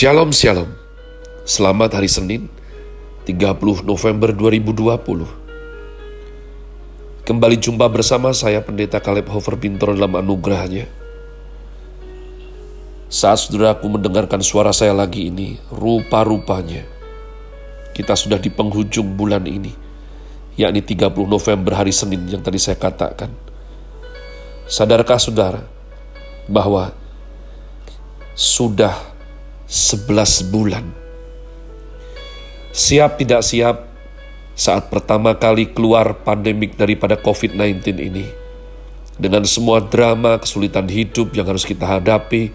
Shalom Shalom. Selamat hari Senin 30 November 2020 Kembali jumpa bersama saya Pendeta Kaleb Hofer Bintoro dalam anugerahnya. Saat saudaraku mendengarkan suara saya lagi ini Rupa-rupanya Kita sudah di penghujung bulan ini Yakni 30 November hari Senin yang tadi saya katakan. Sadarkah saudara bahwa sudah 11 bulan. Siap tidak siap saat pertama kali keluar pandemik daripada COVID-19 ini. Dengan semua drama, kesulitan hidup yang harus kita hadapi,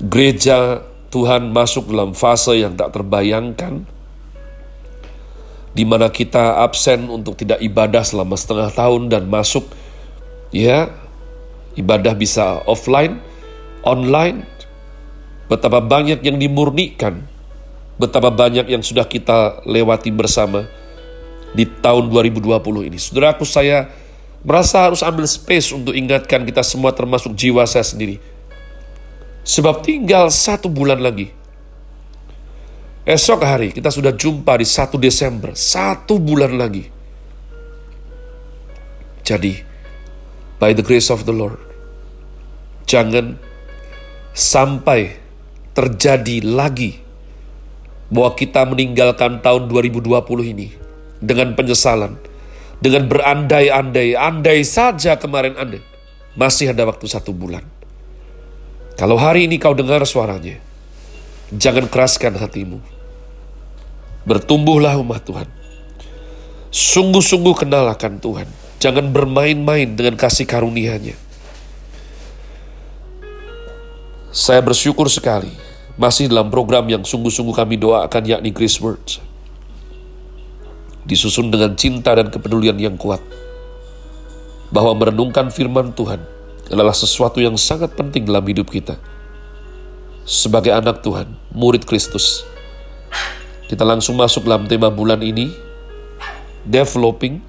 gereja Tuhan masuk dalam fase yang tak terbayangkan, di mana kita absen untuk tidak ibadah selama setengah tahun dan masuk, ya, ibadah bisa offline, online, betapa banyak yang dimurnikan, betapa banyak yang sudah kita lewati bersama di tahun 2020 ini. Saudaraku saya merasa harus ambil space untuk ingatkan kita semua termasuk jiwa saya sendiri. Sebab tinggal satu bulan lagi. Esok hari kita sudah jumpa di 1 Desember, satu bulan lagi. Jadi, by the grace of the Lord, jangan sampai terjadi lagi bahwa kita meninggalkan tahun 2020 ini dengan penyesalan, dengan berandai-andai, andai saja kemarin andai, masih ada waktu satu bulan. Kalau hari ini kau dengar suaranya, jangan keraskan hatimu. Bertumbuhlah umat Tuhan. Sungguh-sungguh kenal akan Tuhan. Jangan bermain-main dengan kasih karunia-Nya. Saya bersyukur sekali masih dalam program yang sungguh-sungguh kami doakan yakni Grace Words. Disusun dengan cinta dan kepedulian yang kuat. Bahwa merenungkan firman Tuhan adalah sesuatu yang sangat penting dalam hidup kita. Sebagai anak Tuhan, murid Kristus. Kita langsung masuk dalam tema bulan ini, developing,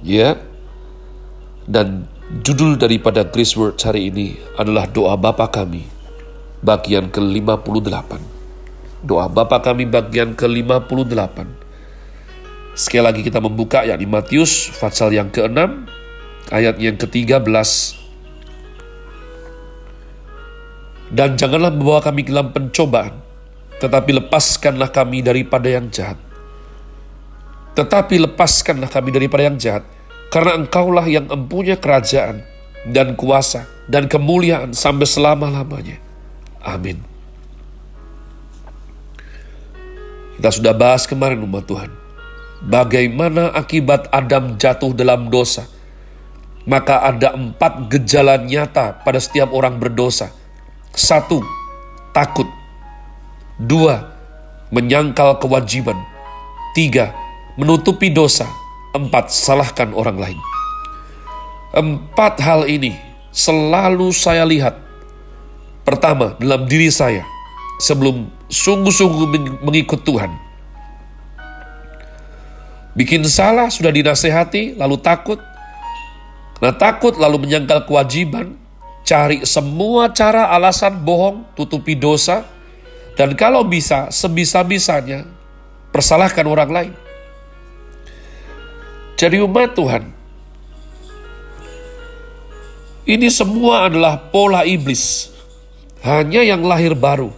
ya, dan Judul daripada Grace Words hari ini adalah doa Bapa kami bagian ke-58. Doa Bapa kami bagian ke-58. Sekali lagi kita membuka yakni Matius pasal yang ke-6 ayat yang ke-13. Dan janganlah membawa kami ke dalam pencobaan, tetapi lepaskanlah kami daripada yang jahat. Tetapi lepaskanlah kami daripada yang jahat, karena engkaulah yang empunya kerajaan dan kuasa dan kemuliaan sampai selama-lamanya. Amin. Kita sudah bahas kemarin umat Tuhan. Bagaimana akibat Adam jatuh dalam dosa. Maka ada empat gejala nyata pada setiap orang berdosa. Satu, takut. Dua, menyangkal kewajiban. Tiga, menutupi dosa. Empat, salahkan orang lain. Empat hal ini selalu saya lihat. Pertama, dalam diri saya, sebelum sungguh-sungguh mengikut Tuhan. Bikin salah, sudah dinasehati, lalu takut. Nah takut, lalu menyangkal kewajiban, cari semua cara alasan bohong, tutupi dosa, dan kalau bisa, sebisa-bisanya, persalahkan orang lain. Jadi umat Tuhan, ini semua adalah pola iblis. Hanya yang lahir baru,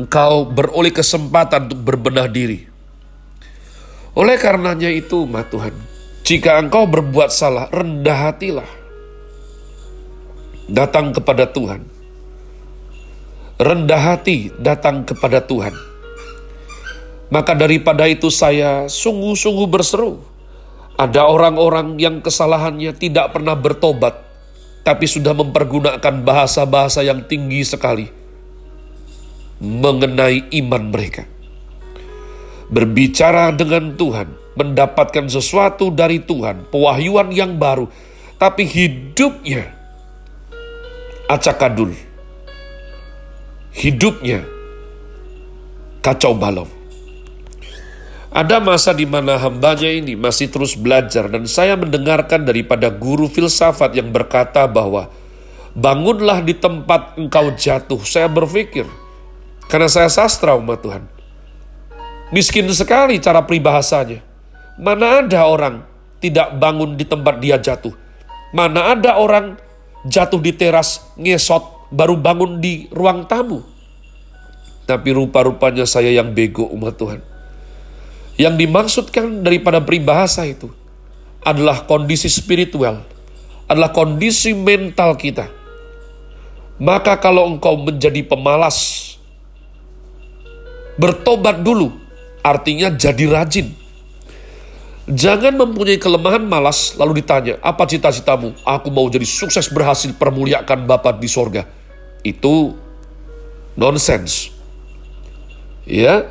engkau beroleh kesempatan untuk berbenah diri. Oleh karenanya itu, umat Tuhan, jika engkau berbuat salah, rendah hatilah. Datang kepada Tuhan. Rendah hati datang kepada Tuhan. Maka daripada itu saya sungguh-sungguh berseru ada orang-orang yang kesalahannya tidak pernah bertobat, tapi sudah mempergunakan bahasa-bahasa yang tinggi sekali mengenai iman mereka. Berbicara dengan Tuhan, mendapatkan sesuatu dari Tuhan, pewahyuan yang baru, tapi hidupnya acakadul. Hidupnya kacau balau. Ada masa di mana hambanya ini masih terus belajar dan saya mendengarkan daripada guru filsafat yang berkata bahwa bangunlah di tempat engkau jatuh. Saya berpikir, Karena saya sastra umat Tuhan. Miskin sekali cara peribahasanya. Mana ada orang tidak bangun di tempat dia jatuh. Mana ada orang jatuh di teras, ngesot, baru bangun di ruang tamu. Tapi rupa-rupanya saya yang bego umat Tuhan. Yang dimaksudkan daripada peribahasa itu adalah kondisi spiritual, adalah kondisi mental kita. Maka kalau engkau menjadi pemalas, Bertobat dulu, artinya jadi rajin. Jangan mempunyai kelemahan malas lalu ditanya, apa cita-citamu? Aku mau jadi sukses berhasil permuliakan Bapak di sorga. Itu nonsense. Ya,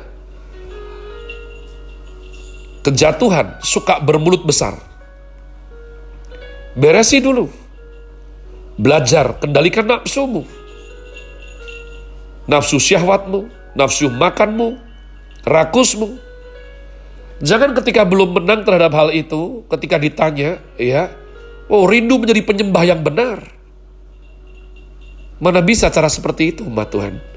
kejatuhan suka bermulut besar. Beresi dulu. Belajar kendalikan nafsumu. Nafsu syahwatmu, nafsu makanmu, rakusmu. Jangan ketika belum menang terhadap hal itu, ketika ditanya, ya, oh rindu menjadi penyembah yang benar. Mana bisa cara seperti itu, umat Tuhan?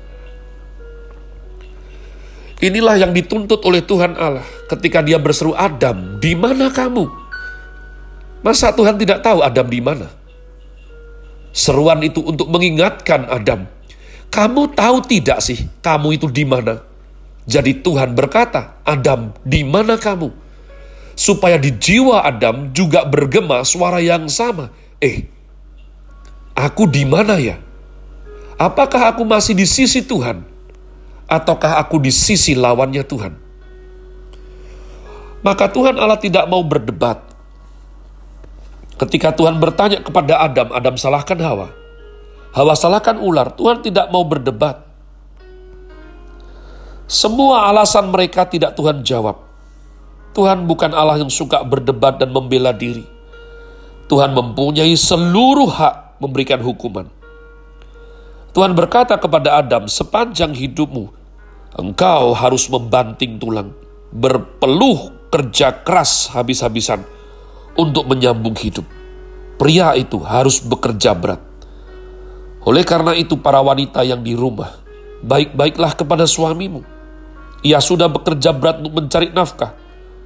Inilah yang dituntut oleh Tuhan Allah ketika dia berseru Adam, di mana kamu? Masa Tuhan tidak tahu Adam di mana? Seruan itu untuk mengingatkan Adam kamu tahu tidak sih kamu itu di mana? Jadi Tuhan berkata, Adam, di mana kamu? Supaya di jiwa Adam juga bergema suara yang sama. Eh, aku di mana ya? Apakah aku masih di sisi Tuhan? Ataukah aku di sisi lawannya Tuhan? Maka Tuhan Allah tidak mau berdebat. Ketika Tuhan bertanya kepada Adam, Adam salahkan Hawa. Hawa salahkan ular, Tuhan tidak mau berdebat. Semua alasan mereka tidak Tuhan jawab. Tuhan bukan Allah yang suka berdebat dan membela diri. Tuhan mempunyai seluruh hak memberikan hukuman. Tuhan berkata kepada Adam, sepanjang hidupmu, engkau harus membanting tulang, berpeluh kerja keras habis-habisan untuk menyambung hidup. Pria itu harus bekerja berat. Oleh karena itu para wanita yang di rumah, baik-baiklah kepada suamimu. Ia sudah bekerja berat untuk mencari nafkah.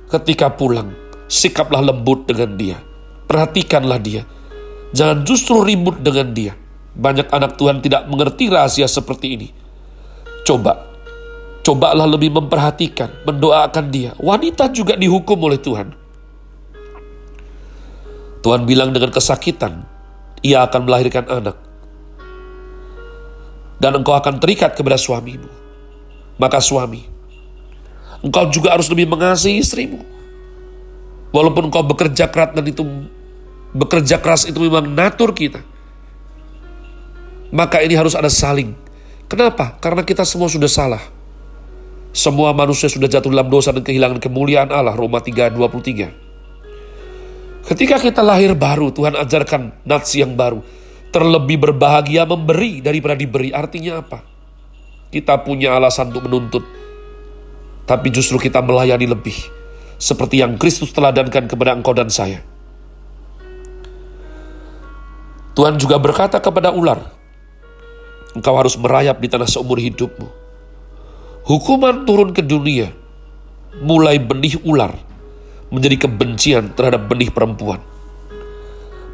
Ketika pulang, sikaplah lembut dengan dia. Perhatikanlah dia. Jangan justru ribut dengan dia. Banyak anak Tuhan tidak mengerti rahasia seperti ini. Coba, cobalah lebih memperhatikan, mendoakan dia. Wanita juga dihukum oleh Tuhan. Tuhan bilang dengan kesakitan, ia akan melahirkan anak dan engkau akan terikat kepada suamimu. Maka suami, engkau juga harus lebih mengasihi istrimu. Walaupun engkau bekerja keras dan itu bekerja keras itu memang natur kita. Maka ini harus ada saling. Kenapa? Karena kita semua sudah salah. Semua manusia sudah jatuh dalam dosa dan kehilangan kemuliaan Allah. Roma 3, 23. Ketika kita lahir baru, Tuhan ajarkan nats yang baru terlebih berbahagia memberi daripada diberi. Artinya apa? Kita punya alasan untuk menuntut, tapi justru kita melayani lebih, seperti yang Kristus teladankan kepada engkau dan saya. Tuhan juga berkata kepada ular, engkau harus merayap di tanah seumur hidupmu. Hukuman turun ke dunia, mulai benih ular menjadi kebencian terhadap benih perempuan.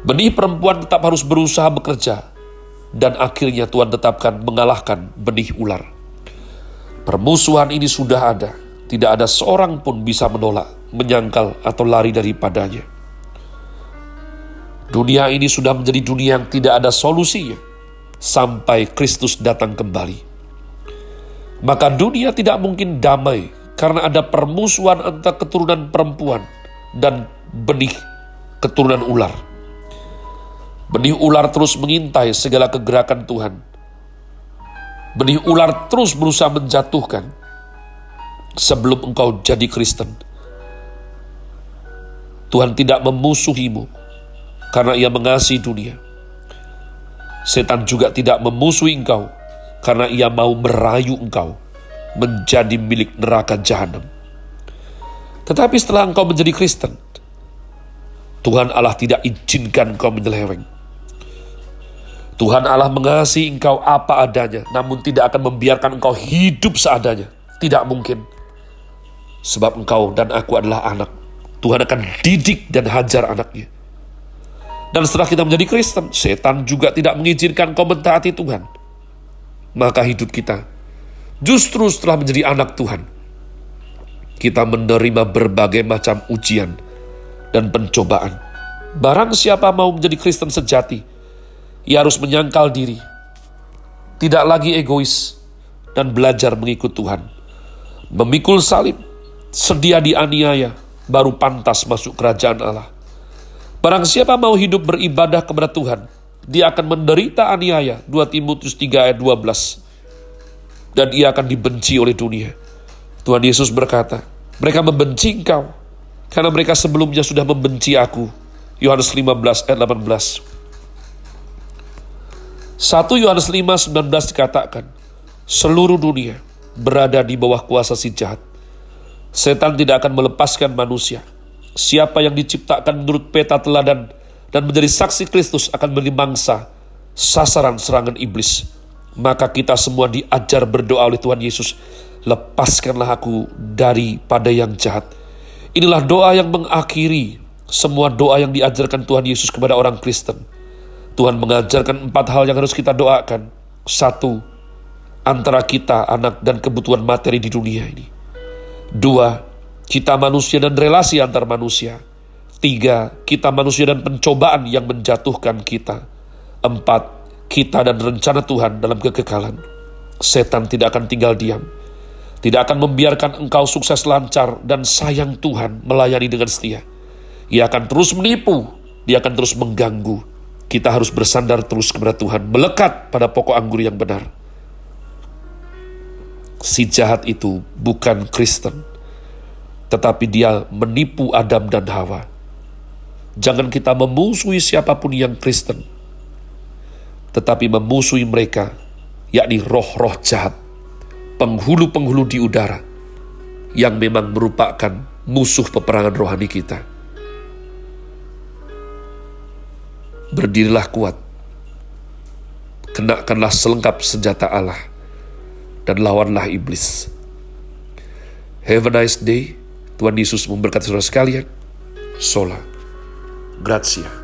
Benih perempuan tetap harus berusaha bekerja, dan akhirnya Tuhan tetapkan mengalahkan benih ular. Permusuhan ini sudah ada, tidak ada seorang pun bisa menolak, menyangkal, atau lari daripadanya. Dunia ini sudah menjadi dunia yang tidak ada solusinya sampai Kristus datang kembali. Maka dunia tidak mungkin damai karena ada permusuhan antara keturunan perempuan dan benih keturunan ular. Benih ular terus mengintai segala kegerakan Tuhan. Benih ular terus berusaha menjatuhkan sebelum engkau jadi Kristen. Tuhan tidak memusuhimu karena ia mengasihi dunia. Setan juga tidak memusuhi engkau karena ia mau merayu engkau menjadi milik neraka jahanam. Tetapi setelah engkau menjadi Kristen, Tuhan Allah tidak izinkan engkau menyeleweng. Tuhan Allah mengasihi engkau apa adanya, namun tidak akan membiarkan engkau hidup seadanya. Tidak mungkin. Sebab engkau dan aku adalah anak. Tuhan akan didik dan hajar anaknya. Dan setelah kita menjadi Kristen, setan juga tidak mengizinkan kau mentaati Tuhan. Maka hidup kita justru setelah menjadi anak Tuhan, kita menerima berbagai macam ujian dan pencobaan. Barang siapa mau menjadi Kristen sejati, ia harus menyangkal diri, tidak lagi egois, dan belajar mengikut Tuhan. Memikul salib, sedia dianiaya, baru pantas masuk kerajaan Allah. Barang siapa mau hidup beribadah kepada Tuhan, dia akan menderita aniaya. 2 Timotius 3 ayat 12. Dan ia akan dibenci oleh dunia. Tuhan Yesus berkata, mereka membenci engkau, karena mereka sebelumnya sudah membenci aku. Yohanes 15 ayat 18. 1 Yohanes 5, 19 dikatakan, seluruh dunia berada di bawah kuasa si jahat. Setan tidak akan melepaskan manusia. Siapa yang diciptakan menurut peta teladan dan menjadi saksi Kristus akan menjadi mangsa, sasaran serangan iblis. Maka kita semua diajar berdoa oleh Tuhan Yesus, lepaskanlah aku daripada yang jahat. Inilah doa yang mengakhiri semua doa yang diajarkan Tuhan Yesus kepada orang Kristen Tuhan mengajarkan empat hal yang harus kita doakan. Satu, antara kita, anak, dan kebutuhan materi di dunia ini. Dua, kita manusia dan relasi antar manusia. Tiga, kita manusia dan pencobaan yang menjatuhkan kita. Empat, kita dan rencana Tuhan dalam kekekalan. Setan tidak akan tinggal diam. Tidak akan membiarkan engkau sukses lancar dan sayang Tuhan melayani dengan setia. Ia akan terus menipu, dia akan terus mengganggu, kita harus bersandar terus kepada Tuhan, melekat pada pokok anggur yang benar. Si jahat itu bukan Kristen, tetapi dia menipu Adam dan Hawa. Jangan kita memusuhi siapa pun yang Kristen, tetapi memusuhi mereka, yakni roh-roh jahat, penghulu-penghulu di udara, yang memang merupakan musuh peperangan rohani kita. Berdirilah kuat. Kenakanlah selengkap senjata Allah dan lawanlah iblis. Have a nice day. Tuhan Yesus memberkati saudara sekalian. Sola. Grazie.